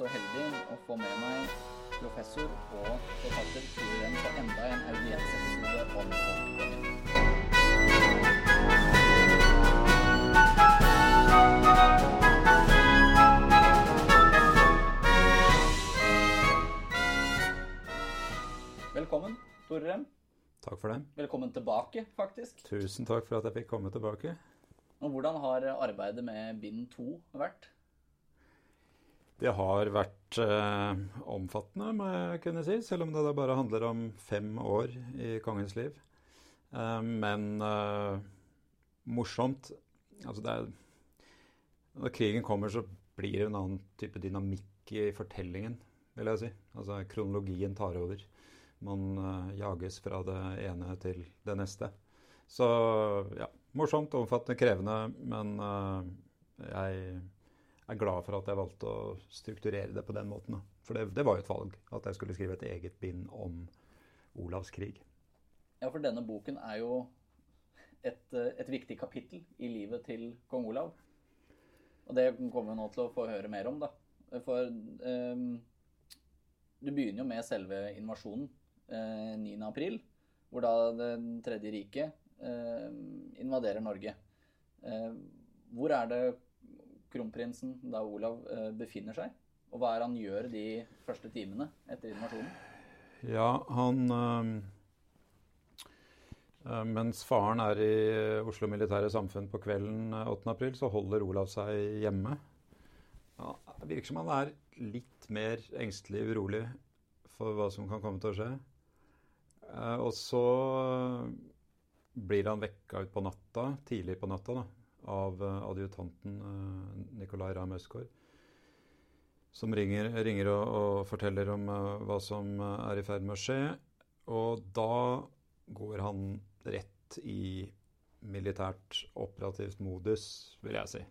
så heldig å få med meg professor og forfatter Tore Rem på enda en audiensepisode om Velkommen, Tore Rem. Takk for det. Velkommen tilbake, faktisk. Tusen takk for at jeg fikk komme tilbake. Og hvordan har arbeidet med bind to vært? Det har vært eh, omfattende, må jeg kunne si, selv om det da bare handler om fem år i kongens liv. Eh, men eh, morsomt Altså, det er Når krigen kommer, så blir det en annen type dynamikk i fortellingen, vil jeg si. Altså, kronologien tar over. Man eh, jages fra det ene til det neste. Så ja, morsomt, omfattende, krevende, men eh, jeg er glad for at jeg valgte å strukturere det på den måten. For det, det var jo et valg, at jeg skulle skrive et eget bind om Olavs krig. Ja, for denne boken er jo et, et viktig kapittel i livet til kong Olav. Og det kommer vi nå til å få høre mer om, da. For eh, du begynner jo med selve invasjonen eh, 9. april, hvor da Det tredje riket eh, invaderer Norge. Eh, hvor er det kronprinsen, da Olav, eh, befinner seg? Og hva er han gjør de første timene etter invasjonen? Ja, han øh, Mens faren er i Oslo Militære Samfunn på kvelden øh, 8. april, så holder Olav seg hjemme. Ja, det virker som han er litt mer engstelig urolig for hva som kan komme til å skje. Og så blir han vekka ut på natta, tidlig på natta, da, av øh, adjutanten Nicolay Nicolai Ramm Østgaard som ringer, ringer og, og forteller om uh, hva som er i ferd med å skje. Og da går han rett i militært operativt modus, vil jeg si.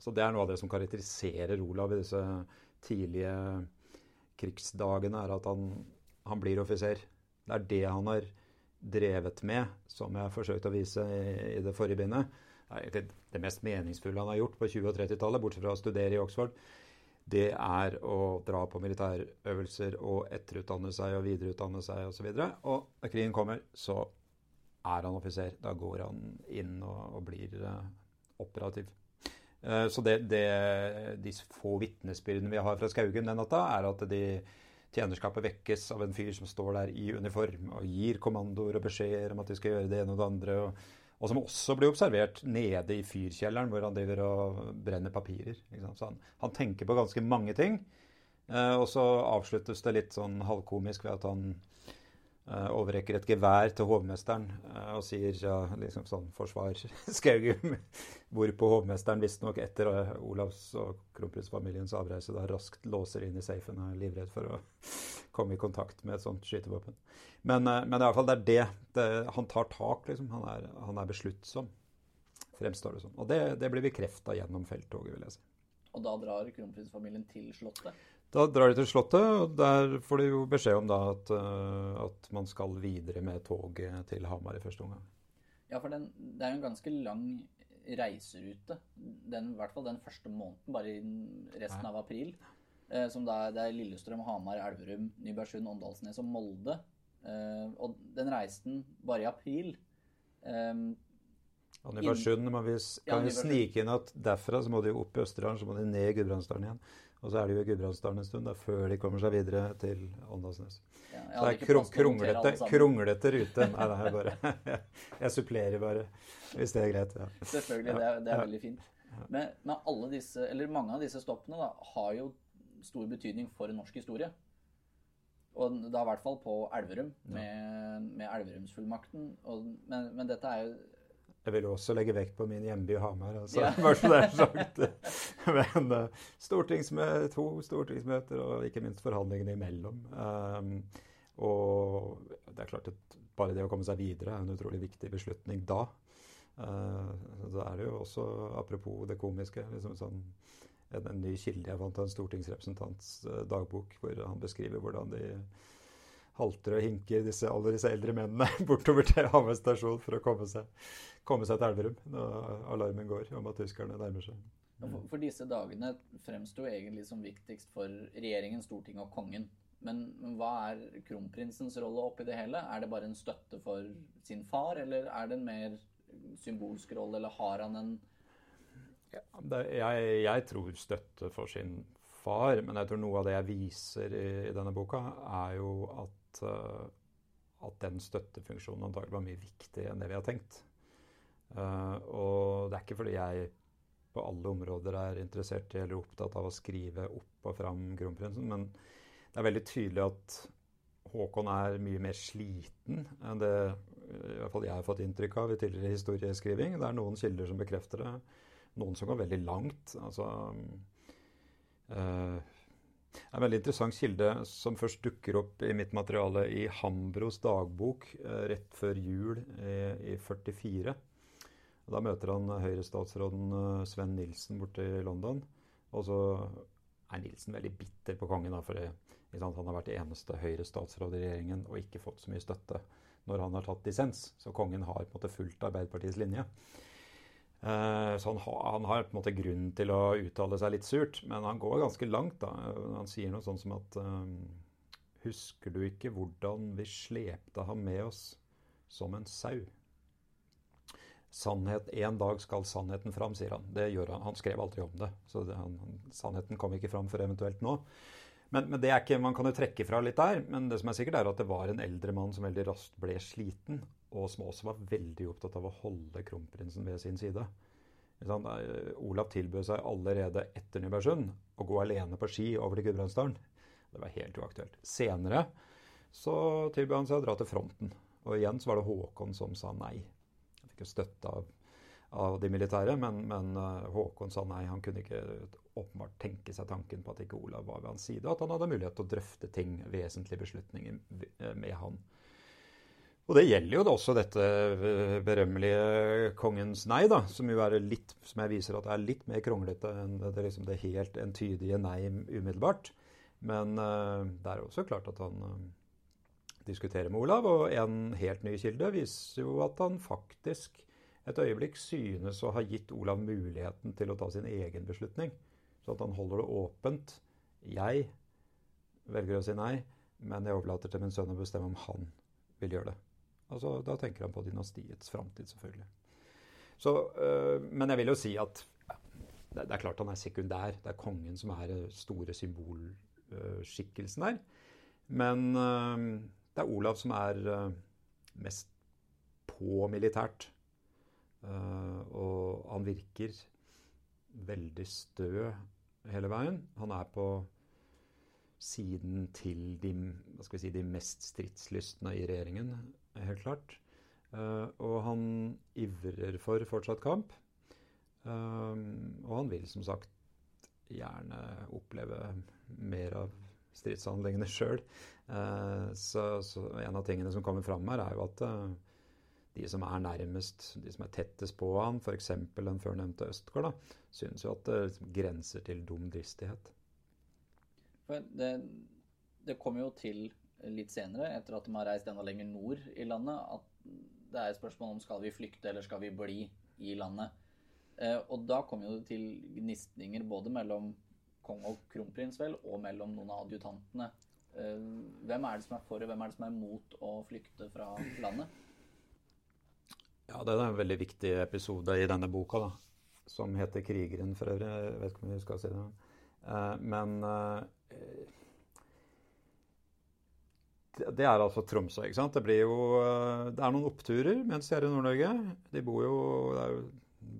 Så det er noe av det som karakteriserer Olav i disse tidlige krigsdagene, er at han, han blir offiser. Det er det han har drevet med, som jeg har forsøkt å vise i, i det forrige bindet. Det mest meningsfulle han har gjort på 20- og 30-tallet, bortsett fra å studere i Oxford det er å dra på militærøvelser og etterutdanne seg og videreutdanne seg osv. Og, så og når krigen kommer, så er han offiser. Da går han inn og, og blir uh, operativ. Uh, så det, det, de få vitnesbyrdene vi har fra Skaugen den natta, er at de tjenerskapet vekkes av en fyr som står der i uniform og gir kommandoer og beskjeder om at de skal gjøre det ene og det andre. og og som også blir observert nede i fyrkjelleren, hvor han driver og brenner papirer. Så han, han, tenker på ganske mange ting. Eh, og så avsluttes det litt sånn halvkomisk ved at han overrekker et gevær til hovmesteren eh, og sier ja, liksom sånn forsvar Skaugum. Hvorpå hovmesteren visstnok etter Olavs og kronprinsfamiliens avreise da raskt låser inn i safen og er livredd for å komme i kontakt med et sånt skytevåpen. Men, men fall det er det. det han tar tak, liksom. Han er, han er besluttsom, fremstår det som. Og det, det blir bekrefta gjennom felttoget, vil jeg si. Og da drar kronprinsfamilien til Slottet? Da drar de til Slottet, og der får de jo beskjed om da at, uh, at man skal videre med toget til Hamar i første omgang. Ja, for den, det er jo en ganske lang reiserute. Den, I hvert fall den første måneden, bare i resten av april. Eh, som da, det er Lillestrøm, Hamar, Elverum, Nybergsund, Åndalsnes og Molde. Eh, og den reisen bare i april eh, og Nybergsund må vi, kan vi snike inn at derfra så må de opp i Østerdalen, så må de ned i Gudbrandsdalen igjen. Og så er de jo i Gudbrandsdalen en stund da, før de kommer seg videre til Åndalsnes. Ja, så det er kron kronglete, kronglete rute. Nei, det er bare Jeg supplerer bare, hvis det er greit. Ja. Selvfølgelig, det er, det er veldig fint. Men, men, alle disse, eller mange av disse stoppene da, har jo stor betydning for norsk historie. Og da i hvert fall på Elverum, med, med Elverumsfullmakten. Men, men dette er jo jeg vil også legge vekt på min hjemby Hamar. Altså, ja. bare så det er sagt. Men uh, stortingsmøte, to stortingsmøter og ikke minst forhandlingene imellom. Um, og det er klart at bare det å komme seg videre er en utrolig viktig beslutning da. Uh, så er det jo også, apropos det komiske, liksom sånn, en, en ny kilde jeg fant av en stortingsrepresentants uh, dagbok, hvor han beskriver hvordan de halter og hinker disse, alle disse eldre mennene bortover til Hamar stasjon for å komme seg, komme seg til Elverum når alarmen går om at tyskerne nærmer seg. For, for disse dagene fremsto egentlig som viktigst for regjeringen, Stortinget og kongen. Men hva er kronprinsens rolle oppi det hele? Er det bare en støtte for sin far, eller er det en mer symbolsk rolle, eller har han en ja, det, jeg, jeg, tror støtte for sin far, men jeg tror noe av det jeg viser i, i denne boka, er jo at, uh, at den støttefunksjonen antagelig var mye viktigere enn det vi har tenkt. Uh, og det er ikke fordi jeg på alle områder er interessert i eller opptatt av å skrive opp og fram kronprinsen, men det er veldig tydelig at Håkon er mye mer sliten enn det i hvert fall jeg har fått inntrykk av i tidligere historieskriving. Det er noen kilder som bekrefter det. Noen som går veldig langt. Altså en veldig interessant kilde som først dukker opp i mitt materiale i Hambros dagbok uh, rett før jul i, i 44. Da møter han Høyre-statsråden uh, Sven Nilsen borte i London. Og så er Nilsen veldig bitter på kongen. Da, for han har vært eneste Høyre-statsråd i regjeringen og ikke fått så mye støtte når han har tatt dissens. Så kongen har på en måte fulgt Arbeiderpartiets linje. Uh, så han, han, har på en måte grunn til å uttale seg litt surt, men han går ganske langt. da. Han sier noe sånn som at uh, Husker du ikke hvordan vi slepte ham med oss som en sau? Sannhet, En dag skal sannheten fram, sier han. Det gjør Han Han skrev aldri om det. Så det, han, sannheten kom ikke fram før eventuelt nå. Men, men, det er ikke, man kan jo trekke fra litt der. Men det som er sikkert er at det var en eldre mann som veldig raskt ble sliten, og som også var veldig opptatt av å holde kronprinsen ved sin side. Olav tilbød seg allerede etter Nybergsund å gå alene på ski over til Gudbrandsdalen. Det var helt uaktuelt. Senere så tilbød han seg å dra til fronten. Og igjen så var det Håkon som sa nei Han fikk jo støtte av, av de militære, men, men, eh, Håkon sa nei. Han kunne ikke åpenbart tenke seg tanken på at ikke Olav var ved hans side, og at han hadde mulighet til å drøfte ting, vesentlige beslutninger, eh, med han. Og det gjelder jo også dette eh, berømmelige kongens nei, da, som jo er litt, som jeg viser at er litt mer kronglete enn det, liksom det helt entydige nei umiddelbart. Men uh, det er også klart at han uh, diskuterer med Olav. Og en helt ny kilde viser jo at han faktisk et øyeblikk synes å ha gitt Olav muligheten til å ta sin egen beslutning. Så at han holder det åpent. Jeg velger å si nei, men jeg overlater til min sønn å bestemme om han vil gjøre det. Altså, Da tenker han på dynastiets framtid, selvfølgelig. Så, øh, men jeg vil jo si at det, det, er klart han er sekundær. Det er kongen som er den store symbolskikkelsen der. Men øh, det er Olav som er øh, mest på militært. Uh, og han virker veldig stø hele veien. Han er på siden til de, si, de mest stridslystne i regjeringen, helt klart. Uh, og han ivrer for fortsatt kamp. og han vil som sagt gjerne oppleve mer av stridshandlingene sjøl. Eh, så, så, en av tingene som kommer fram her, er jo at eh, de som er nærmest, de som er tettest på han, f.eks. den førnevnte Østgård, da, syns jo at det liksom grenser til dum dristighet. Det, det kommer jo til litt senere, etter at de har reist enda lenger nord i landet, at det er et spørsmål om skal vi flykte eller skal vi bli i landet. Eh, og da kommer jo det til gnisninger både mellom kong og kronprins, vel, og mellom noen av adjutantene. Eh, hvem er det som er for, og hvem er det som er mot å flykte fra landet? Ja, det er en veldig viktig episode i denne boka, da, som heter 'Krigeren', for øvrig. Jeg vet ikke om vi skal si det. Men eh, det er altså Tromsø. ikke sant? Det jo Det er noen oppturer mens de er i Nord-Norge. De bor jo Det er jo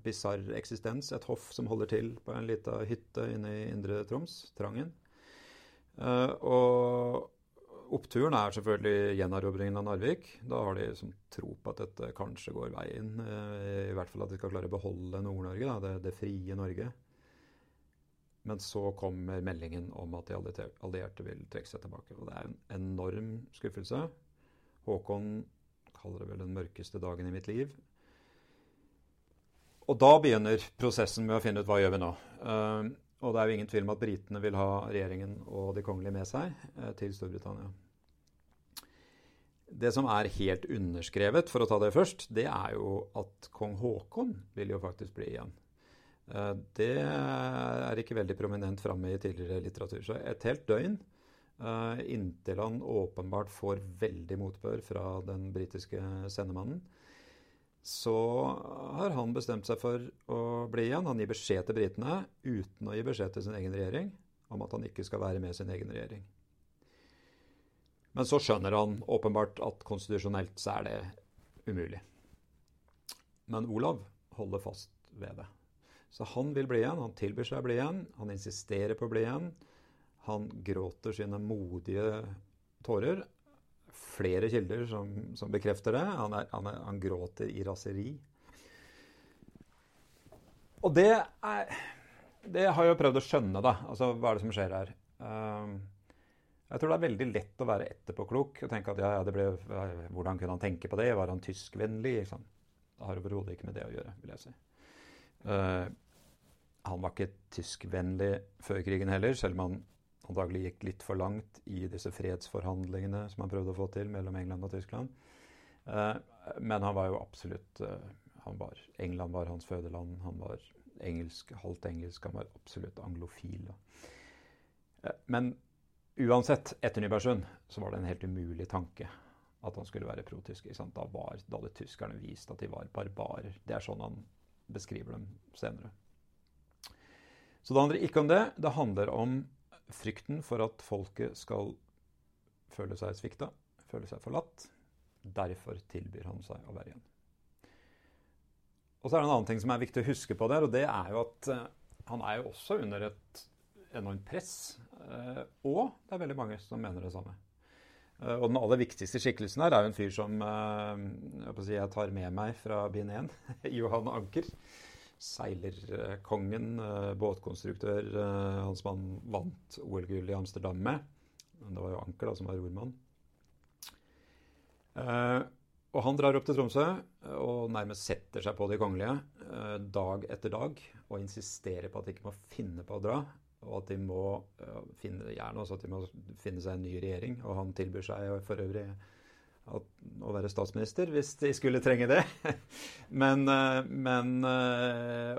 bisarr eksistens. Et hoff som holder til på en lita hytte inne i Indre Troms, Trangen. Uh, og oppturen er selvfølgelig gjenerobringen av Narvik. Da har de liksom tro på at dette kanskje går veien. Uh, I hvert fall at de skal klare å beholde Nord-Norge, det, det, frie Norge. Men så kommer meldingen om at de allierte vil trekke seg tilbake. Og det er en enorm skuffelse. Håkon kaller det vel den mørkeste dagen i mitt liv. Og da begynner prosessen med å finne ut hva gjør vi nå. Uh, og det er jo ingen tvil om at britene vil ha regjeringen og de kongelige med seg uh, til Storbritannia. Det som er helt underskrevet, for å ta det først, det er jo at kong Haakon vil jo faktisk bli igjen. Eh, det er ikke veldig prominent framme i tidligere litteratur. Så et helt døgn eh, inntil han åpenbart får veldig motbør fra den britiske sendemannen, så har han bestemt seg for å bli igjen. Han gir beskjed til britene uten å gi beskjed til sin egen regjering om at han ikke skal være med sin egen regjering. Men så skjønner han åpenbart at konstitusjonelt så er det umulig. Men Olav holder fast ved det. Så han vil bli igjen. Han tilbyr seg å bli igjen. Han insisterer på å bli igjen. Han gråter sine modige tårer flere kilder som, som bekrefter det. Han, er, han, er, han, gråter i raseri. Og det er Det har jeg jo prøvd å skjønne, da. Altså, hva er det som skjer her? Um, jeg tror det er veldig lett å være etterpåklok og tenke at ja, det ble, hvordan kunne han tenke på det? Var han tyskvennlig? Liksom? Det har overhodet ikke med det å gjøre, vil jeg si. Uh, han var ikke tyskvennlig før krigen heller, selv om han antagelig gikk litt for langt i disse fredsforhandlingene som han prøvde å få til mellom England og Tyskland. Uh, men han var jo absolutt uh, var, England var hans fødeland. Han var engelsk, halvt engelsk. Han var absolutt anglofil. Men uansett, etter Nybergsund så var det en helt umulig tanke at han skulle være protysk. Da, var, da hadde tyskerne vist at de var barbarer. Det er sånn han beskriver dem senere. Så det handler ikke om det. Det handler om frykten for at folket skal føle seg svikta, føle seg forlatt. Derfor tilbyr han seg å være igjen. Og så er det en annen ting som er viktig å huske på der, og det er jo at uh, han er jo også under et enormt press. Uh, og det er veldig mange som mener det samme. Uh, og den aller viktigste skikkelsen her er jo en fyr som jeg, si, jeg tar med meg fra bind 1, Johan Anker seilerkongen, eh, båtkonstruktør, hans han vant OL-gull i Amsterdam med. Det var jo Anker da, som var rormann. Eh, og han drar opp til Tromsø og nærmest setter seg på de kongelige dag etter dag og insisterer på at de ikke må finne på å dra. Og at de må finne gjerne også at de må finne seg en ny regjering. Og han tilbyr seg for øvrig å være statsminister hvis de skulle trenge det. men, eh, men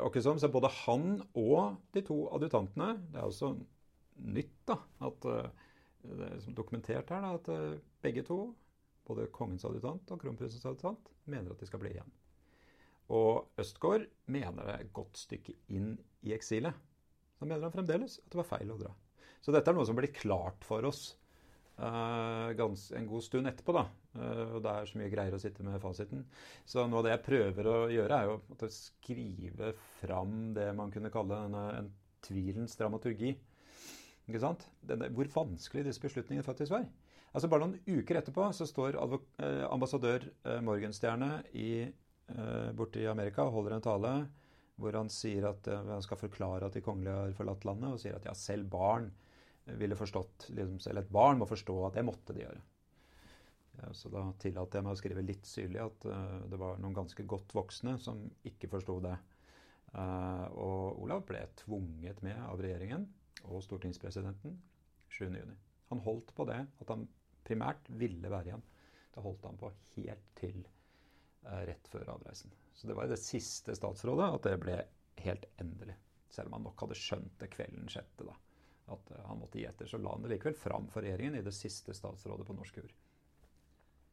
Åkesson, eh, så både han og de to adjutantene Det er også nytt da, at eh, det er dokumentert her da, at begge to, både kongens adjutant og kronprinsens adjutant, mener at de skal bli igjen. Og Østgaard mener det er et godt stykke inn i eksilet. Så mener han fremdeles at det var feil å dra. Så dette er noe som blir klart for oss uh, gans, en god stund etterpå. da, uh, Det er så mye greier å sitte med fasiten. Så noe av det jeg prøver å gjøre, er jo å skrive fram det man kunne kalle en, en tvilens dramaturgi. Ikke sant? Denne, hvor vanskelig disse beslutningene faktisk var. Altså Bare noen uker etterpå så står uh, ambassadør Morgenstjerne i, borte i Amerika og holder en tale hvor han sier at han skal forklare at de kongelige har forlatt landet, og sier at ja, selv barn ville forstått, liksom, Selv et barn må forstå at det måtte de gjøre. Ja, så da tillater jeg meg å skrive litt syrlig at uh, det var noen ganske godt voksne som ikke forsto det. Uh, og Olav ble tvunget med av regjeringen og stortingspresidenten 7.6. Han holdt på det at han primært ville være igjen. Det holdt han på helt til rett før avreisen. Så det var i det siste statsrådet at det ble helt endelig. Selv om han nok hadde skjønt det kvelden sjette. da at eh, han måtte gi etter. Så la han det likevel fram for regjeringen i det siste statsrådet på norsk jord.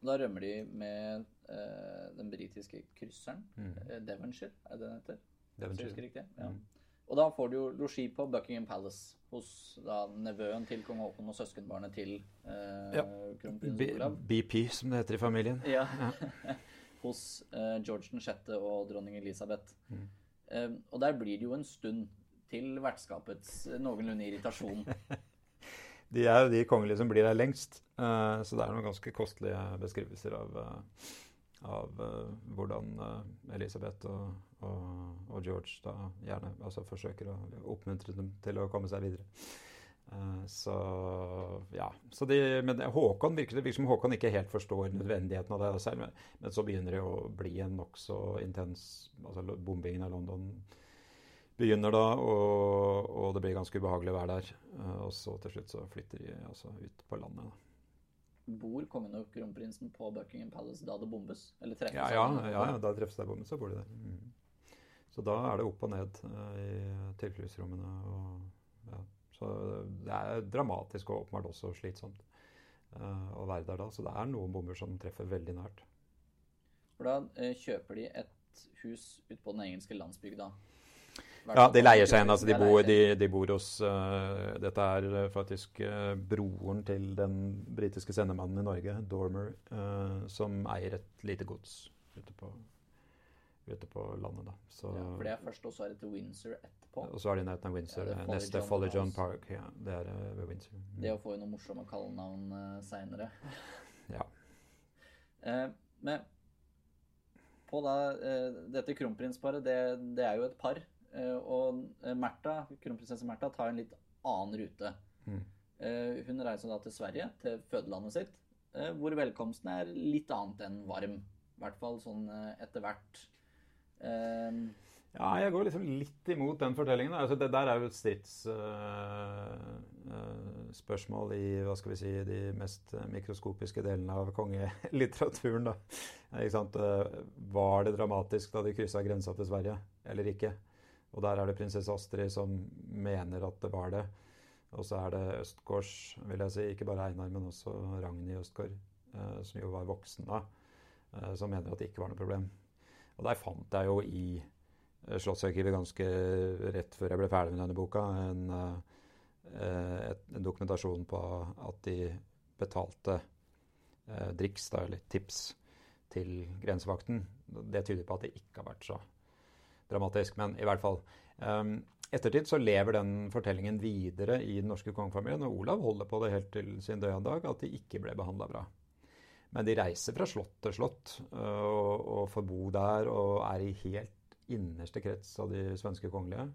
Da rømmer de med eh, den britiske krysseren. Mm. Eh, Devonshire, er det den heter? Devonshire. Riktig, ja. Mm. Og da får du jo losji på Buckingham Palace hos da, nevøen til kong Haakon og søskenbarnet til eh, ja. kronprins Olav. BP, som det heter i familien. Ja. hos eh, George 6. og dronning Elisabeth. Mm. Eh, og der blir det jo en stund til vertskapets noenlunde irritasjon. de er jo de kongelige som blir her lengst, uh, så det er noen ganske kostelige beskrivelser av, uh, av uh, hvordan Elisabeth og, og, og, George da gjerne altså forsøker å oppmuntre dem til å komme seg videre. Så ja. Så de, men Håkon virker, det virker som Håkon ikke helt forstår nødvendigheten av det selv, men, men så begynner det å bli en nokså intens altså Bombingen av London begynner da, og, og, det blir ganske ubehagelig å være der. Eh, og så til slutt så flytter de altså ut på landet. da. Bor kongen og kronprinsen på Buckingham Palace da det bombes? Eller treffes ja, ja, ja, ja, da treffes det bombes, så bor de der. Mm. Så da er det opp og ned uh, i tilfluktsrommene. Ja. Så det er dramatisk og åpenbart også slitsomt uh, å være der da. Så det er noen bomber som treffer veldig nært. For da uh, kjøper de et hus ute på den engelske landsbygda. Ja, de leier seg inn. altså De bor, de, de bor hos uh, Dette er faktisk broren til den britiske sendemannen i Norge, Dormer, som eier et lite gods ute på, ute på landet. da. Så, ja, for det er først, og så er det til Windsor etterpå? Og så er det i nærheten av Windsor. Ja, neste Folly John Park. ja, Det er ved Windsor. Mm. Det å få noen morsomme kallenavn uh, seinere. ja. men på da, dette kronprinsparet, det, det er jo et par. Eh, og eh, Märtha, kronprinsesse Märtha tar en litt annen rute. Mm. Eh, hun reiser da til Sverige, til fødelandet sitt, hvor velkomsten er litt annet enn varm. I hvert fall sånn etter hvert. Ja, jeg går liksom litt imot den fortellingen. Altså, det der er jo et stridsspørsmål uh, uh, i hva skal vi si, de mest mikroskopiske delene av kongelitteraturen. da. Uh, var det dramatisk da de kryssa grensa til Sverige, eller ikke? Og der er det prinsesse Astrid som mener at det var det. Og så er det Østgårds, vil jeg si, ikke bare Einar, men også Ragnhild Østgård, eh, som jo var voksen da, eh, som mener at det ikke var noe problem. Og der fant jeg jo i eh, Slottsarkivet ganske rett før jeg ble ferdig med denne boka, en, eh, en dokumentasjon på at de betalte eh, driks, da, eller tips, til grensevakten. Det tyder på at det ikke har vært så dramatisk, men i hvert fall. Um, ettertid så lever den fortellingen videre i den norske kongefamilien, og Olav holder på det helt til sin dødandag at de ikke ble behandla bra. Men de reiser fra slott til slott og, og får bo der og er i helt innerste krets av de svenske kongelige.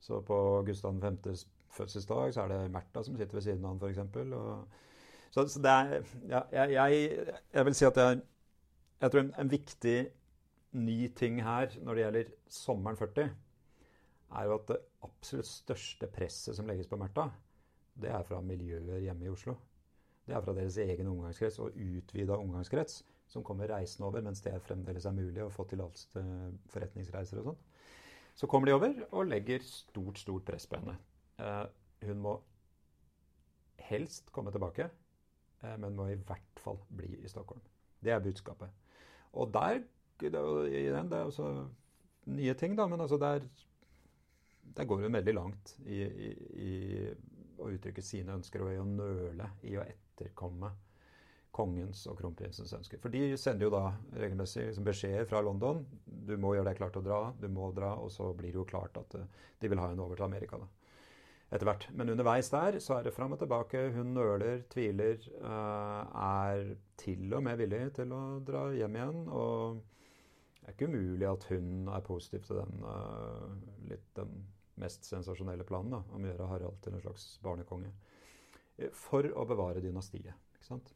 Så på Gustav 5.s fødselsdag så er det Märtha som sitter ved siden av han, f.eks. Så, så det er ja, jeg, jeg, jeg, vil si at er jeg tror en, en viktig ny ting her når det gjelder sommeren 40, er jo at det absolutt største presset som legges på Märtha, det er fra miljøet hjemme i Oslo. Det er fra deres egen omgangskrets og utvida omgangskrets, som kommer reisende over mens det fremdeles er mulig å få tillatelse til forretningsreiser og sånn. Så kommer de over og legger stort, stort press på henne. Eh, hun må helst komme tilbake, eh, men må i hvert fall bli i Stockholm. Det er budskapet. Og der det er også nye ting, da, men altså der, der går hun veldig langt i, i, i, å uttrykke sine ønsker og i å nøle i å etterkomme kongens og kronprinsens ønsker. For de sender jo da regelmessig liksom beskjeder fra London. Du må gjøre deg klar til å dra, du må dra, og så blir det jo klart at uh, de vil ha henne over til Amerika. da etter hvert. Men underveis der så er det fram og tilbake. Hun nøler, tviler, uh, er til og med villig til å dra hjem igjen. Og det er ikke umulig at hun er positiv til den, uh, litt den mest sensasjonelle planen da, om å gjøre Harald til en slags barnekonge. Eh, for å bevare dynastiet. ikke sant?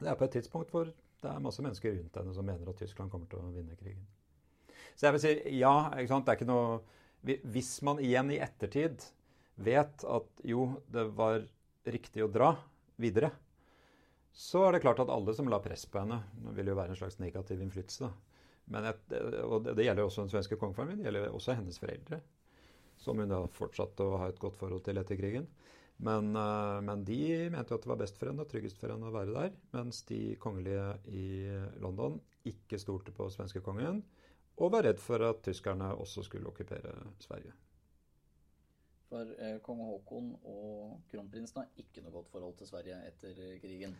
Det er på et tidspunkt hvor det er masse mennesker rundt henne som mener at Tyskland kommer til å vinne krigen. Så jeg vil si ja. ikke sant? Det er ikke noe Hvis man igjen i ettertid vet at jo, det var riktig å dra videre, så er det klart at alle som la press på henne, vil jo være en slags negativ innflytelse. et, og det, gjelder også den svenske kongefamilien. Det gjelder også hennes foreldre, som hun da fortsatte å ha et godt forhold til etter krigen. Men, uh, men, de mente jo at det var best for henne og tryggest for henne å være der. Mens de kongelige i London ikke stolte på svenskekongen og var redd for at tyskerne også skulle okkupere Sverige. For eh, kong Haakon og kronprinsen har ikke noe godt forhold til Sverige etter krigen.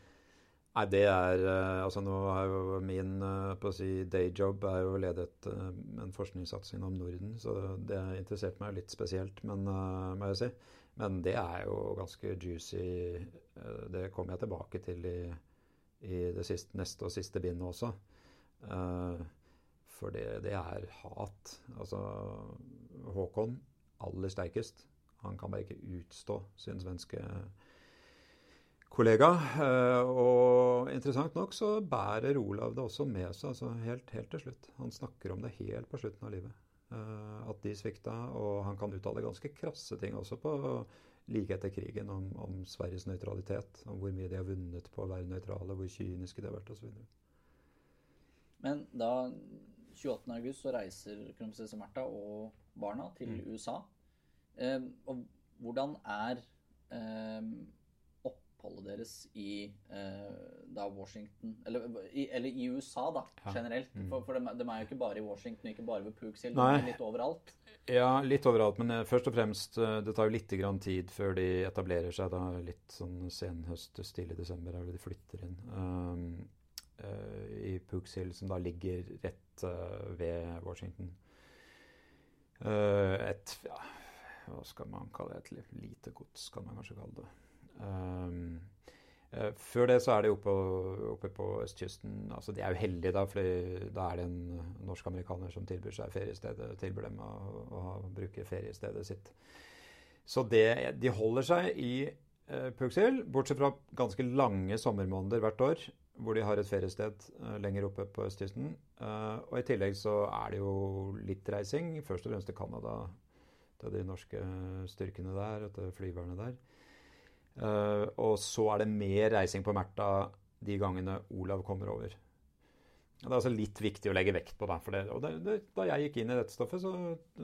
Nei, det er eh, Altså nå er jo min eh, på å si, dayjob er jo ledet en forskningssatsing om Norden, så det interesserte meg litt spesielt, men, må jeg si. Men det er jo ganske juicy. Uh, det kommer jeg tilbake til i, i det siste, neste og siste bindet også. for det, det, er hat. Altså Håkon aller sterkest. Han kan bare ikke utstå sin svenske kollega. Eh, og interessant nok så bærer Olav det også med seg altså helt, helt, til slutt. Han snakker om det helt på slutten av livet. Eh, at de svikta. Og han kan uttale ganske krasse ting også på like etter krigen om, om Sveriges nøytralitet. Om hvor mye de har vunnet på å være nøytrale, hvor kyniske de har vært osv. Men da 28.8 så reiser kronprinsesse Märtha og barna til Mm. USA. Eh, og hvordan er eh, oppholdet deres i eh, da Washington eller i, eller i USA, da, Ja. generelt? Mm. For, for de, de er jo ikke bare i Washington, ikke bare ved Pooks Hill, Nei. men litt overalt. Ja, litt overalt. Men eh, først og fremst, eh, det tar jo litt grann tid før de etablerer seg. da Litt sånn senhøst, stille desember er det de flytter inn. Um, uh, I Pooks Hill, som da ligger rett uh, ved Washington. Uh, et ja, Hva skal man kalle det? Et lite gods, kan man kanskje kalle det. Um, eh, før det så er de oppe, oppe på østkysten. altså De er jo heldige, da, for da er det en norsk-amerikaner som tilbyr seg feriestedet, tilbyr dem å, å bruke feriestedet sitt. Så det, de holder seg i eh, Puxhill, bortsett fra ganske lange sommermåneder hvert år, hvor de har et feriested eh, lenger oppe på østkysten. Eh, og i tillegg så er det jo litt reising, først og fremst til Canada, til de norske styrkene der, og til flyverne der. Eh, og så er det mer reising på Märtha de gangene Olav kommer over. Det er altså litt viktig å legge vekt på. Da, for det, og det, det, da jeg gikk inn i dette stoffet, så,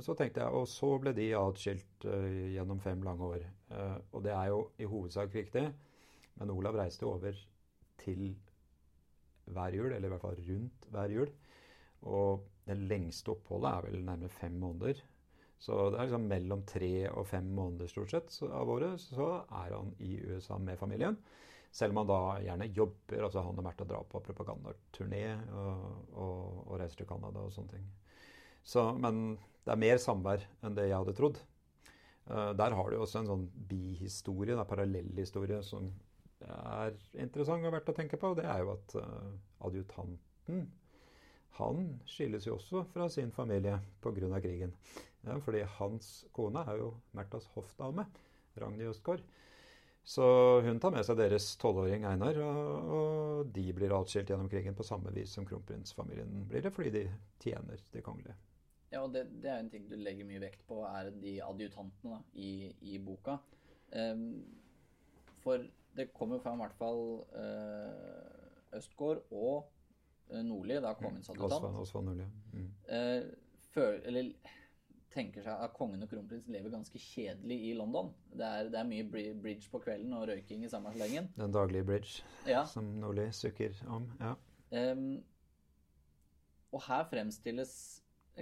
så tenkte jeg Og så ble de atskilt uh, gjennom fem lange år. Uh, og det er jo i hovedsak viktig. Men Olav reiste over til hver jul, eller i hvert fall rundt hver jul. Og det lengste oppholdet er vel nærmere fem måneder. Så det er liksom mellom tre og fem måneder stort sett av året så er han i USA med familien. Selv om han da gjerne jobber. altså Han og Märtha drar på propagandaturné og, og, og reiser til Canada og sånne ting. Så, men det er mer samvær enn det jeg hadde trodd. Uh, der har du også en sånn bihistorie, en parallellhistorie, som er interessant og verdt å tenke på. og Det er jo at uh, adjutanten han skilles jo også fra sin familie pga. krigen. Ja, fordi hans kone er jo Märthas hoffdame, Ragnhild Østgaard. Så hun tar med seg deres tolvåring Einar, og, og de blir atskilt gjennom krigen på samme vis som kronprinsfamilien blir det, fordi de tjener de kongelige. Ja, og det, det er en ting du legger mye vekt på, er de adjutantene da, i, i boka. Um, for det kommer fram i hvert fall uh, Østgård og eh, Nordli, da kongens adjutant, Osvald, Osvald Nordli. Mm. Uh, føl- eller tenker seg at kongen og kronprinsen lever ganske kjedelig i London. Det er, det er mye bridge på kvelden og røyking i samme slengen. Den daglige bridge Ja. som Nordli sukker om. Ja. Um, og her fremstilles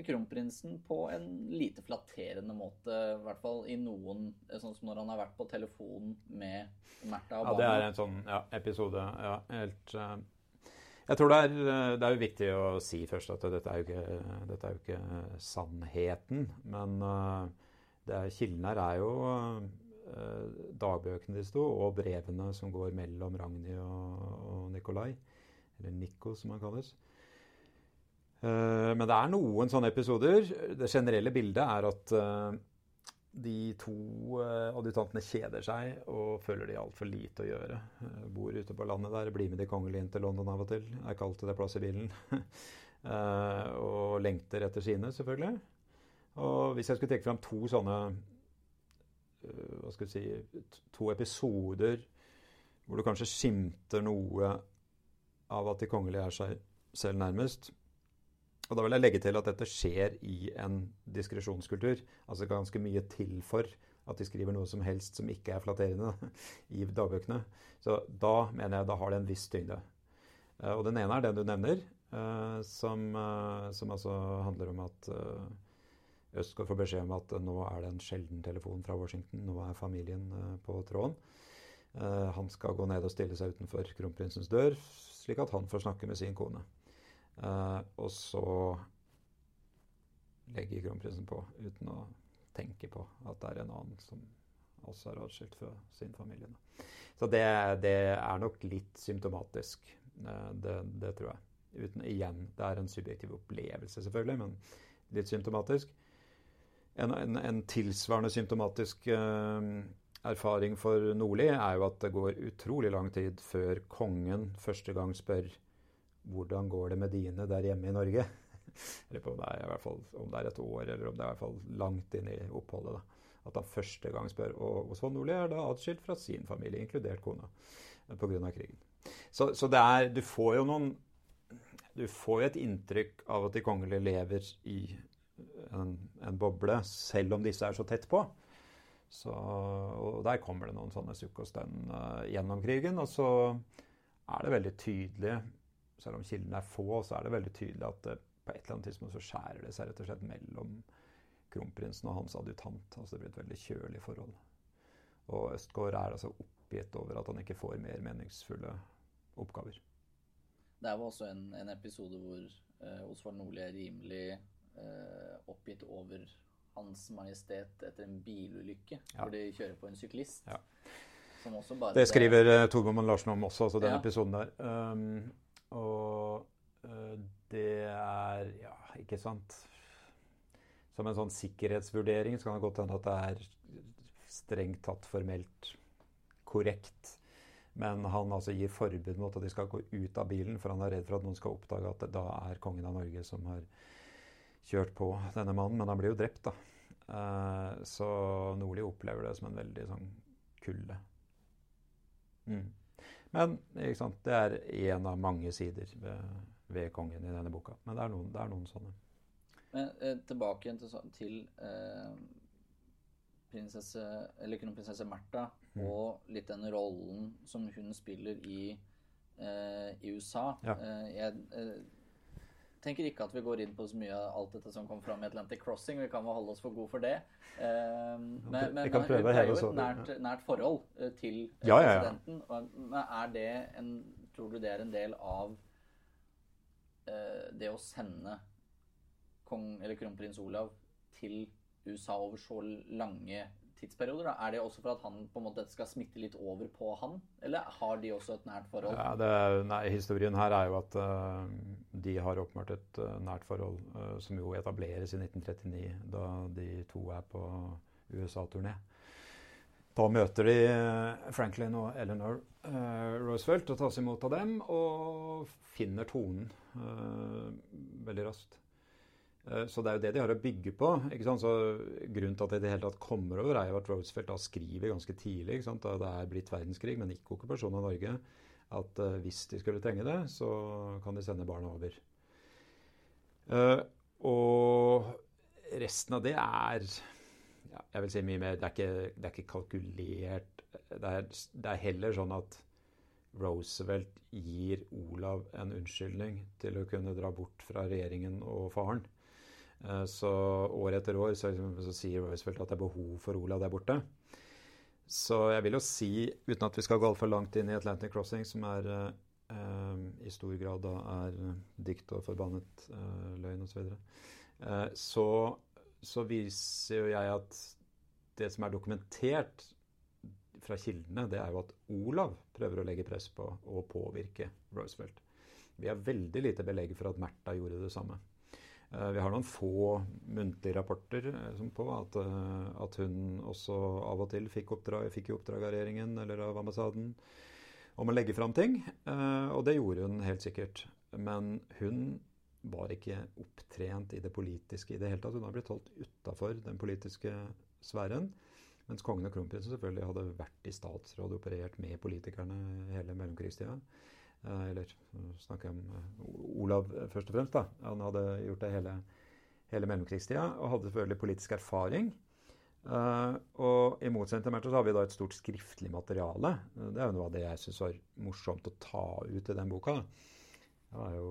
kronprinsen på en lite flatterende måte, i hvert fall i noen Sånn som når han har vært på telefonen med Märtha og ja, det er en sånn ja, episode. Ja, helt eh, Jeg tror det er, eh, det er jo viktig å si først at dette er jo ikke, er jo ikke sannheten. Men eh, er, kilden her er jo eh, dagbøkene de sto, og brevene som går mellom Ragnhild og, og Nikolai. Eller Nico, som han kalles. Men det er noen sånne episoder. Det generelle bildet er at de to uh, adjutantene kjeder seg og føler de har altfor lite å gjøre. Eh, bor ute på landet der, blir med de kongelige inn til London av og til. Er ikke alltid det plass i bilen. Eh, og lengter etter sine, selvfølgelig. Og hvis jeg skulle trekke fram to sånne eh, hva skal vi si, to episoder hvor du kanskje skimter noe av at de kongelige er seg selv nærmest, og da vil jeg legge til at dette skjer i en diskresjonskultur. Altså ganske mye til for at de skriver noe som helst som ikke er flatterende i dagbøkene. Så da mener jeg da har det en viss tyngde. Eh, Og den ene er den du nevner, eh, som, eh, som altså handler om at Østgaard får beskjed om at nå er det en sjelden telefon fra Washington. Nå er familien på tråden. Han skal gå ned og stille seg utenfor kronprinsens dør, slik at han får snakke med sin kone. Eh, og så legger kronprinsen på uten å tenke på at det er en annen som også er atskilt fra sin familie. da. Så det, det er nok litt symptomatisk. Uh, det, det tror jeg. Uten, igjen, det er en subjektiv opplevelse, selvfølgelig, men litt symptomatisk. En, en, en tilsvarende symptomatisk uh, erfaring for Nordli er jo at det går utrolig lang tid før kongen første gang spør hvordan går det med dine der hjemme i Norge? Eller på om det er, fall, om det er et år, eller om det er i hvert fall langt inn i oppholdet. da. At han første gang spør. Og Osvald Nordli er da atskilt fra sin familie, inkludert kona, pga. krigen. Så, så det er Du får jo noen du får jo et inntrykk av at de kongelige lever i en, en boble, selv om disse er så tett på. Så, og der kommer det noen sånne sukk og stønn uh, gjennom krigen. Og så er det veldig tydelig, selv om kildene er få, så er det veldig tydelig at uh, på et eller annet tidspunkt så skjærer det seg rett og slett mellom kronprinsen og hans adjutant. Altså det blir et veldig kjølig forhold. Og Østgaard er altså oppgitt over at han ikke får mer meningsfulle oppgaver. Det er jo også en, en episode hvor uh, Osvald Nordli er rimelig oppgitt over hans Majestet etter en bilulykke ja. hvor de kjører på en syklist. Ja. det skriver eh, Larsen om også, altså den ja. episoden der. Um, og uh, det er Ja, ikke sant Som en sånn sikkerhetsvurdering så kan det godt hende at det er strengt tatt formelt korrekt. Men han altså gir forbud mot at de skal gå ut av bilen, for han er redd for at noen skal oppdage at det da er kongen av Norge som har kjørt på denne mannen. Men han blir jo drept, da. Uh, så Nordli opplever det som en veldig sånn kulde. Mm. Men sant, det er én av mange sider ved, ved, kongen i denne boka. Men det er noen, det er noen sånne. Men eh, tilbake til, til eh, prinsesse, eller kronprinsesse Märtha mm. og litt den rollen som hun spiller i, eh, i USA. Ja. Eh, jeg eh, tenker ikke at vi går inn på så mye av alt dette som kom fram i Atlantic Crossing. Vi kan vel holde oss for gode for det. Uh, men, men det er jo et nært, nært, forhold uh, til ja, presidenten. ja, ja. er det en Tror du det er en del av eh, det å sende kong, eller kronprins Olav til USA over så lange tidsperioder? Da? Er det også for at han på en måte skal smitte litt over på han, eller har de også et nært forhold? Ja, det, nei, Historien her er jo at uh, de har åpenbart et uh, nært forhold, uh, som jo etableres i 1939, da de to er på USA-turné. Da møter de Franklin og Eleanor Roosevelt og tas imot av dem, og finner tonen veldig raskt. Eh, så det er jo det de har å bygge på. ikke sant? Så Grunnen til at det i det hele tatt kommer over, er jo at Roosevelt da skriver ganske tidlig, da det er blitt verdenskrig, men ikke okkupasjon av Norge, at uh, hvis de skulle trenge det, så kan de sende barna over. Uh, og resten av det er ja, jeg vil si mye mer Det er ikke, det er ikke kalkulert. Det er, det er heller sånn at Roosevelt gir Olav en unnskyldning til å kunne dra bort fra regjeringen og faren. Eh, så år etter år så, så sier Roosevelt at det er behov for Olav der borte. Så jeg vil jo si, uten at vi skal gå altfor langt inn i Atlantic Crossing, som er eh, i stor grad da er dikt og forbannet eh, løgn osv., så, eh, så så viser jo jeg at det som er dokumentert fra kildene, det er jo at Olav prøver å legge press på og påvirke Roosevelt. Vi har veldig lite belegg for at Märtha gjorde det samme. Eh, vi har noen få muntlige rapporter eh, på at, eh, at, hun også av og til fikk, oppdrag, fikk oppdrag av regjeringen eller av ambassaden om å legge fram ting. Og det gjorde hun helt sikkert. Men hun var ikke opptrent i det politiske i det hele tatt. Hun har blitt holdt utafor den politiske sfæren. Mens kongen og kronprinsen selvfølgelig hadde vært i statsråd og operert med politikerne hele mellomkrigstida. Eh, eller snakker jeg om eh, Olav eh, først og fremst. da. Han hadde gjort det hele, hele mellomkrigstida og hadde selvfølgelig politisk erfaring. Og i motsetning til Mertha så har vi da et stort skriftlig materiale. Det er jo noe av det jeg syns var morsomt å ta ut i den boka. Det er jo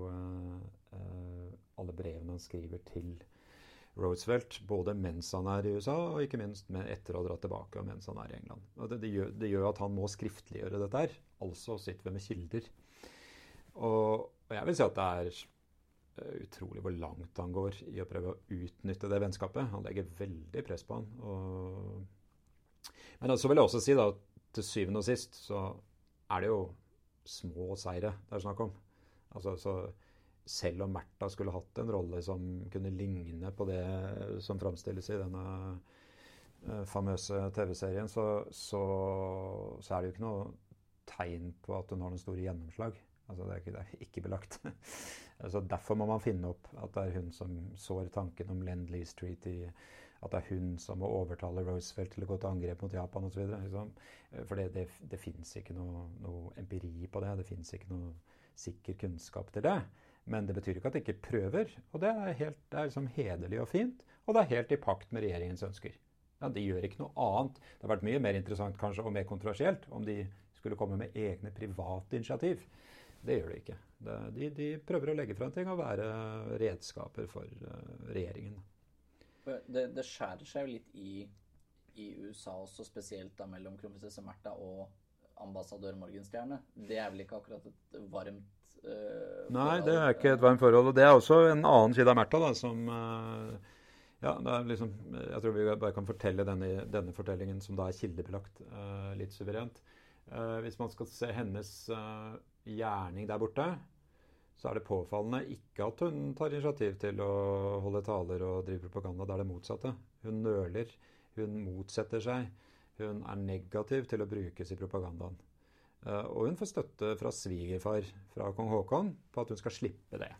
alle brevene han skriver til Roosevelt, både mens han er i USA, og ikke minst etter å dratt tilbake og mens han er i England. Det, det, gjør, det gjør at han må skriftliggjøre dette her. Altså sitter vi med kilder. Og, og jeg vil si at det er eh, utrolig hvor langt han går i å prøve å utnytte det vennskapet. Han legger veldig press på han. Og... Men så vil jeg også si da, til syvende og sist så er det jo små seire det er snakk om. Altså, så selv om Märtha skulle hatt en rolle som kunne ligne på det som framstilles i denne uh, famøse TV-serien, så, så, så, er det jo ikke noe tegn på at hun har noen store gjennomslag. Altså det, er ikke, det er ikke belagt. altså derfor må man finne opp at det er hun som sår tanken om Lend-Lease Treaty. At det er hun som må overtale Roosevelt til å gå til angrep mot Japan osv. Liksom. For det, det, det fins ikke noe, noe, empiri på det. Det fins ikke noe sikker kunnskap til det. Men det betyr ikke at de ikke prøver. Og det er, helt, det er liksom hederlig og fint. Og det er helt i pakt med regjeringens ønsker. Ja, De gjør ikke noe annet. Det har vært mye mer interessant kanskje, og mer kontroversielt om de skulle komme med egne private initiativ. Det gjør de ikke. De, de prøver å legge frem ting og være redskaper for uh, regjeringen. Det, det, skjærer seg jo litt i, i USA også, spesielt da mellom kronprinsesse Märtha og ambassadør Morgenstjerne. Det er vel ikke akkurat et varmt uh, Nei, det er ikke et varmt forhold. Og det er også en annen side av Märtha da, som uh, ja, liksom, Jeg tror vi bare kan fortelle denne, denne fortellingen, som da er kildebelagt, uh, litt suverent. Uh, hvis man skal se hennes uh, gjerning der borte, så er det påfallende ikke at hun tar initiativ til å holde taler og drive propaganda. Det er det motsatte. Hun nøler. Hun motsetter seg. Hun er negativ til å brukes i propagandaen. og hun får støtte fra svigerfar, fra kong Haakon, på at hun skal slippe det.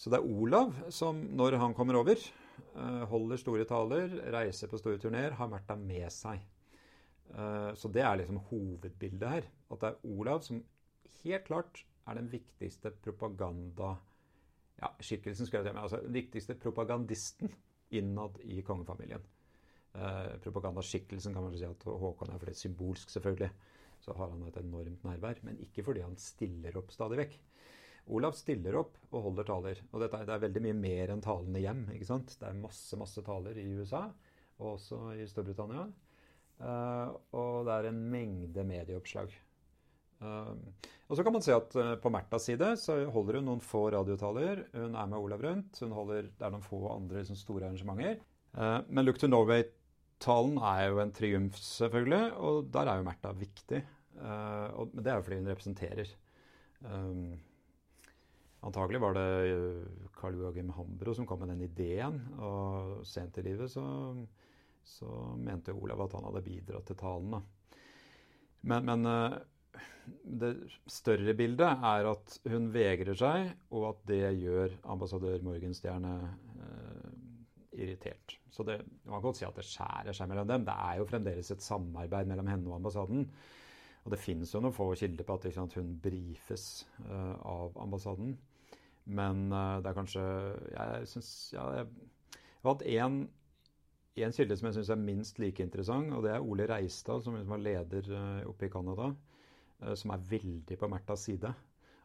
Så det er Olav som, når han kommer over, eh, holder store taler, reiser på store turneer, har Märtha med seg. Eh, så det er liksom hovedbildet her. At det er Olav som helt klart er den viktigste propaganda... Ja, skikkelsen skulle jeg si, altså den viktigste propagandisten innad i kongefamilien. Eh, propagandaskikkelsen kan man si at Håkon er fordi symbolsk, selvfølgelig. Så har han et enormt nærvær. Men ikke fordi han stiller opp stadig vekk. Olav stiller opp og holder taler. Og dette, det er veldig mye mer enn talende hjem. ikke sant? Det er masse masse taler i USA, og også i Storbritannia. Uh, og det er en mengde medieoppslag. Uh, og så kan man se at uh, på Märthas side så holder hun noen få radiotaler. Hun er med Olav rundt. Hun holder, det er noen få andre liksom, store arrangementer. men Look to Norway-talen er jo en triumf, selvfølgelig. Og der er jo Märtha viktig. og, men det er jo fordi hun representerer. Um, Antagelig var det Carl eh, Joachim Hambro som kom med den ideen. Og sent i livet så, så mente Olav at han hadde bidratt til talen. Men, men, eh, det større bildet er at hun vegrer seg, og at det gjør ambassadør Morgenstjerne eh, irritert. Så det, man kan godt si at det skjærer seg mellom dem. Det er jo fremdeles et samarbeid mellom henne og ambassaden. Og det finnes jo noen få kilder på at sant, hun brifes eh, av ambassaden. Men eh, det er kanskje Jeg syns ja, jeg, hatt én en kilde som jeg syns er minst like interessant, og det er Ole Reistad, som var leder uh, oppe i Canada, uh, som er veldig på Märthas side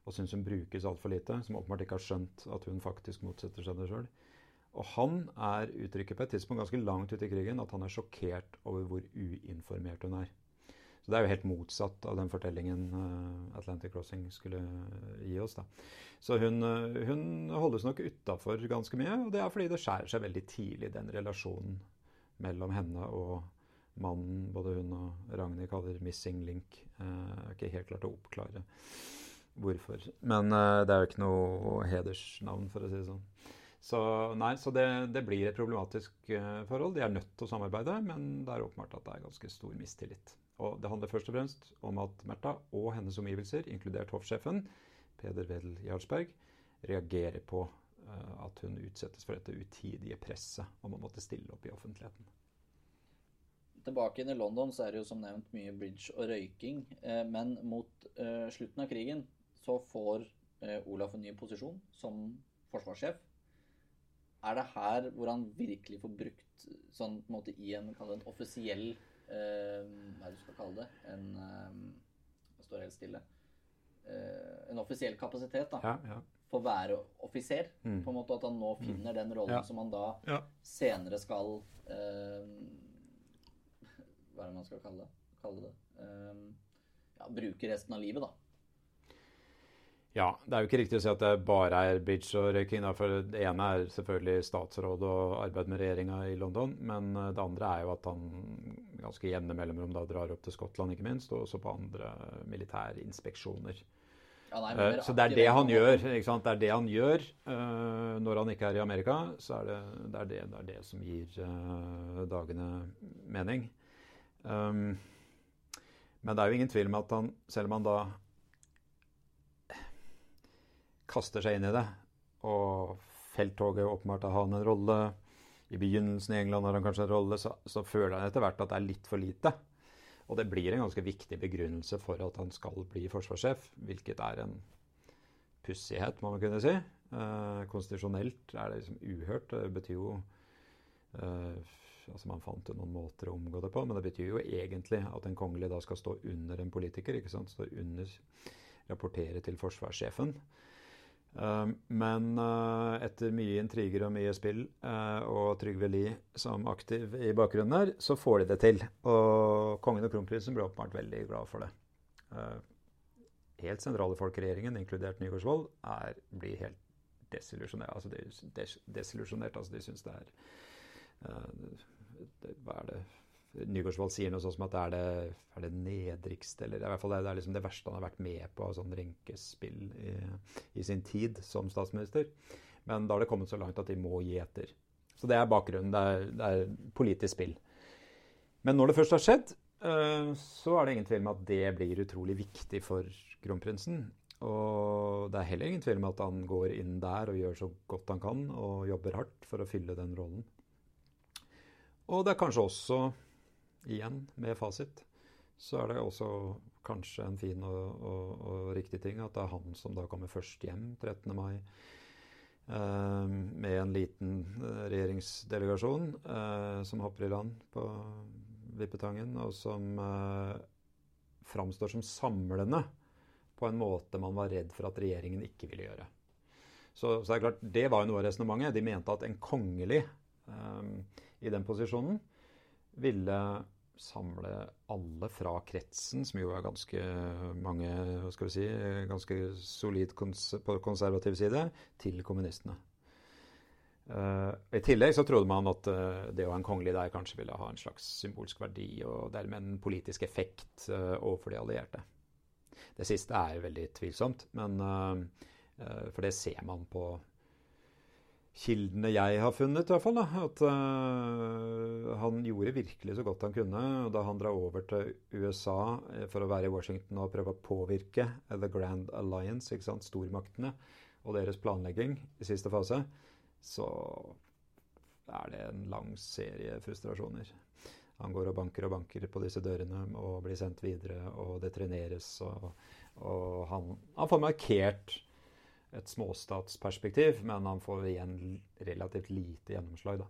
og syns hun brukes altfor lite. Som åpenbart ikke har skjønt at hun faktisk motsetter seg det sjøl. Og han er uttrykker på et tidspunkt ganske langt ute i krigen at han er sjokkert over hvor uinformert hun er. Så det er jo helt motsatt av den fortellingen uh, Atlantic Crossing skulle gi oss. da. Så hun, hun holdes nok utafor ganske mye, og det er fordi det skjærer seg veldig tidlig, den relasjonen mellom henne og mannen både hun og Ragnhild kaller 'missing link'. Jeg er ikke helt klart å oppklare hvorfor. Men uh, det er jo ikke noe hedersnavn, for å si det sånn. Så, nei, så det, det, blir et problematisk uh, forhold. De er nødt til å samarbeide, men det er åpenbart at det er ganske stor mistillit. Og det handler først og fremst om at Märtha og hennes omgivelser, inkludert hoffsjefen Peder Wedel Jarlsberg, reagerer på at hun utsettes for dette utidige presset om å måtte stille opp i offentligheten. Tilbake inn i London så er det jo som nevnt mye bridge og røyking. Eh, men mot eh, slutten av krigen så får eh, Olaf en ny posisjon som forsvarssjef. Er det her hvor han virkelig får brukt sånn på en måte i en, en offisiell Eh, hva er det du skal kalle det? En eh, Jeg står helt stille. Eh, en offisiell kapasitet, da. Ja, ja. Å være offiser. Mm. På en måte At han nå mm. finner den rollen ja. som han da senere skal Hva er det man skal kalle, kalle det? bruke resten av livet, da. Ja, det er jo ikke riktig å si at det bare er bridge og røyking. For det ene er selvfølgelig statsråd og arbeid med regjeringa i London. Men eh, det andre er jo at han ganske jevne mellomrom da drar opp til Skottland, ikke minst. Og også på andre militærinspeksjoner. Ja, nei, uh, så det er det han gjør. ikke sant? Det er det han gjør uh, når han ikke er i Amerika. Så er det det, er det, det, er det som gir uh, dagene mening. Um, men det er jo ingen tvil om at han, selv om han da kaster seg inn i det. Og felttoget åpenbart har han en rolle. I begynnelsen i England har han kanskje en rolle. Så, så føler han etter hvert at det er litt for lite. Og det blir en ganske viktig begrunnelse for at han skal bli forsvarssjef, hvilket er en pussighet, må man kunne si. Eh, konstitusjonelt er det liksom uhørt. Det betyr jo eh, altså Man fant jo noen måter å omgå det på, men det betyr jo egentlig at en kongelig da skal stå under en politiker. ikke sant? Stå under, Rapportere til forsvarssjefen. Uh, men uh, etter mye intriger og mye spill uh, og Trygve Lie som aktiv i bakgrunnen her, så får de det til. Og kongen og kronprinsen ble åpenbart veldig glad for det. helt sentrale folk i regjeringen, inkludert Nygaardsvold, blir helt desillusjonert. Altså, de, des, altså de syns det er Hva er det Nygaardsvold sier noe sånt som at det er det, er det nedrigste Eller i hvert fall det, er liksom det verste han har vært med på av sånn renkespill i, i, sin tid som statsminister. Men da har det kommet så langt at de må gi etter. Så det er bakgrunnen. Det er, det er politisk spill. Men når det først har skjedd, uh, så er det ingen tvil om at det blir utrolig viktig for kronprinsen. Og det er heller ingen tvil om at han går inn der og gjør så godt han kan og jobber hardt for å fylle den rollen. Og det er kanskje også igjen med fasit, så er det også kanskje en fin og, og, og, riktig ting at det er han som da kommer først hjem 13. mai. Eh, med en liten eh, regjeringsdelegasjon eh, som hopper i land på Vippetangen, og som framstår som samlende på en måte man var redd for at regjeringen ikke ville gjøre. Så, så det er klart, det var jo noe av resonnementet. De mente at en kongelig i den posisjonen ville samle alle fra kretsen, som jo er ganske mange hva skal vi si, ganske solid kons på konservativ side, til kommunistene. Uh, I tillegg så trodde man at uh, det å ha en kongelig der kanskje ville ha en slags symbolsk verdi og dermed en politisk effekt uh, overfor de allierte. Det siste er veldig tvilsomt, men, for det ser man på kildene jeg har funnet, i hvert fall, da, at uh, han gjorde virkelig så godt han kunne. og Da han drar over til USA eh, for å være i Washington og prøve å påvirke The Grand Alliance, ikke sant, stormaktene, og deres planlegging i siste fase, så er det en lang serie frustrasjoner. Han går og banker og banker på disse dørene og blir sendt videre, og det treneres. Og, og han, han får markert et småstatsperspektiv, men han får igjen relativt lite gjennomslag. Da.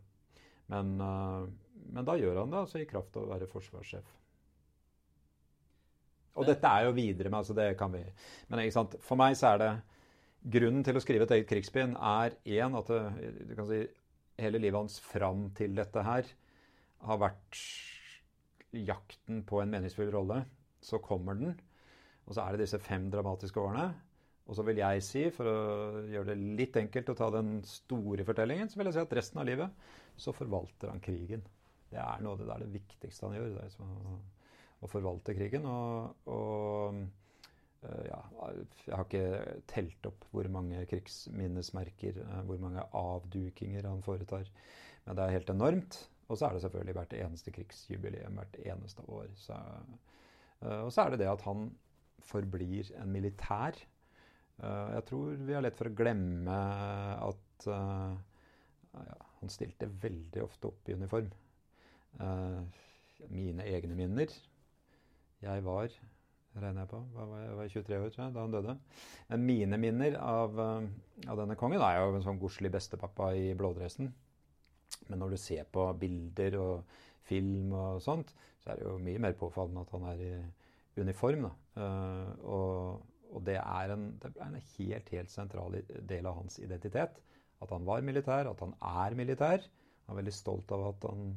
Men, uh, men, da gjør han det altså i kraft av å være forsvarssjef. Og dette er jo videre med, altså det kan vi Men ikke sant? for meg så er det Grunnen til å skrive et eget krigsspinn er én at det, du kan si, hele livet hans fram til dette her har vært jakten på en meningsfull rolle. Så kommer den. Og så er det disse fem dramatiske årene. Og så vil jeg si, for å gjøre det litt enkelt å ta den store fortellingen, så vil jeg si at resten av livet så forvalter han krigen. Det er noe det, er det viktigste han gjør. det er å, å forvalte krigen. Og, og uh, ja, jeg har ikke telt opp hvor mange krigsminnesmerker, uh, hvor mange avdukinger han foretar. Men det er helt enormt. Og så er det selvfølgelig hvert eneste krigsjubileum hvert eneste år. Så, uh, og så er det det at han forblir en militær Eh, jeg tror vi har lett for å glemme at uh, ja, han stilte veldig ofte opp i uniform. Uh, mine egne minner Jeg var regner jeg på, jeg var 23 år jeg, da han døde. Men mine minner av, av denne kongen er jo en sånn godslig bestepappa i blådressen. Men når du ser på bilder og film og sånt, så er det jo mye mer påfallende at han er i uniform. da. og og det er, en, det er en helt, helt sentral del av hans identitet. At han var militær, at han er militær. Han er veldig stolt av at han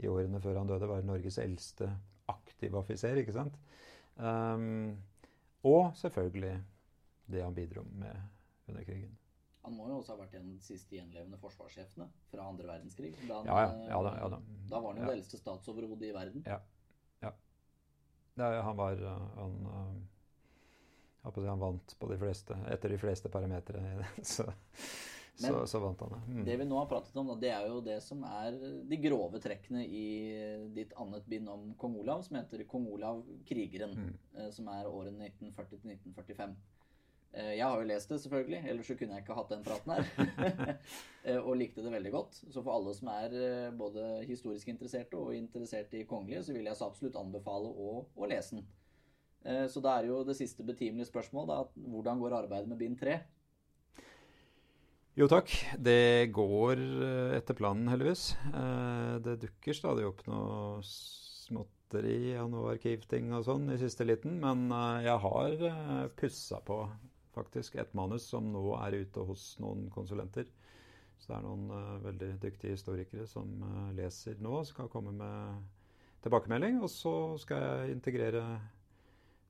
i årene før han døde var Norges eldste aktive offiser. ikke sant? Um, og selvfølgelig det han bidro med under krigen. Han må jo også ha vært en av de siste gjenlevende forsvarssjefene fra andre verdenskrig. Da, han, ja, ja, ja, da, ja, da. da, var han jo ja. det eldste statsoverhodet i verden. Ja. ja. han var han, han vant på de fleste, etter de fleste parametere. Så, så, så, vant han det. Mm. Det vi nå har pratet om, det er jo det som er de grove trekkene i ditt annet bind om kong Olav, som heter 'Kong Olav krigeren', mm. Eh, som er årene 1940 til 1945. Eh, jeg har jo lest det, selvfølgelig, ellers så kunne jeg ikke hatt den praten her. Eh, og likte det veldig godt. Så for alle som er både historisk interesserte og interessert i kongelige, så vil jeg så absolutt anbefale å, å lese den. Eh, Så da er jo det siste betimelige spørsmål da, hvordan går arbeidet med bind tre? Jo takk, det går eh, etter planen, heldigvis. Eh, Det dukker stadig opp noe småtteri og noe arkivting og sånn i siste liten, men jeg har pussa på faktisk et manus som nå er ute hos noen konsulenter. Så det er noen veldig dyktige historikere som leser nå, skal komme med tilbakemelding. Og så skal jeg integrere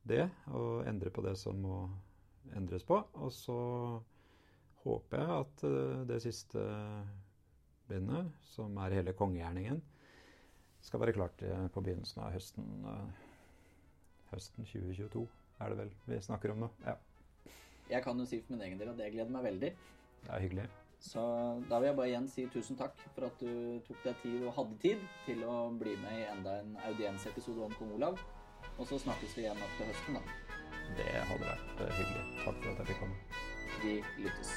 det og endre på det som må endres på. Og så håper jeg at eh, det siste bindet, som er hele kongegjerningen, skal være klart eh, på begynnelsen av høsten, eh, høsten 2022. Er det vel vi snakker om nå? Ja, Jeg kan jo si for min egen del at det gleder meg veldig. det er hyggelig. Så da vil jeg bare igjen si tusen takk for at du tok deg tid og hadde tid til å bli med i enda en audiensepisode om kong Olav. Og så snakkes vi igjen opp til høsten, da. Det hadde vært eh, hyggelig. Takk for at jeg fikk komme. Vi lyttes.